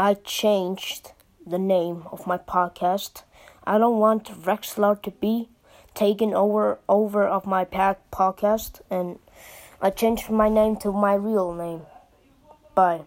I changed the name of my podcast. I don't want Rexlar to be taken over over of my pack podcast and I changed my name to my real name. Bye.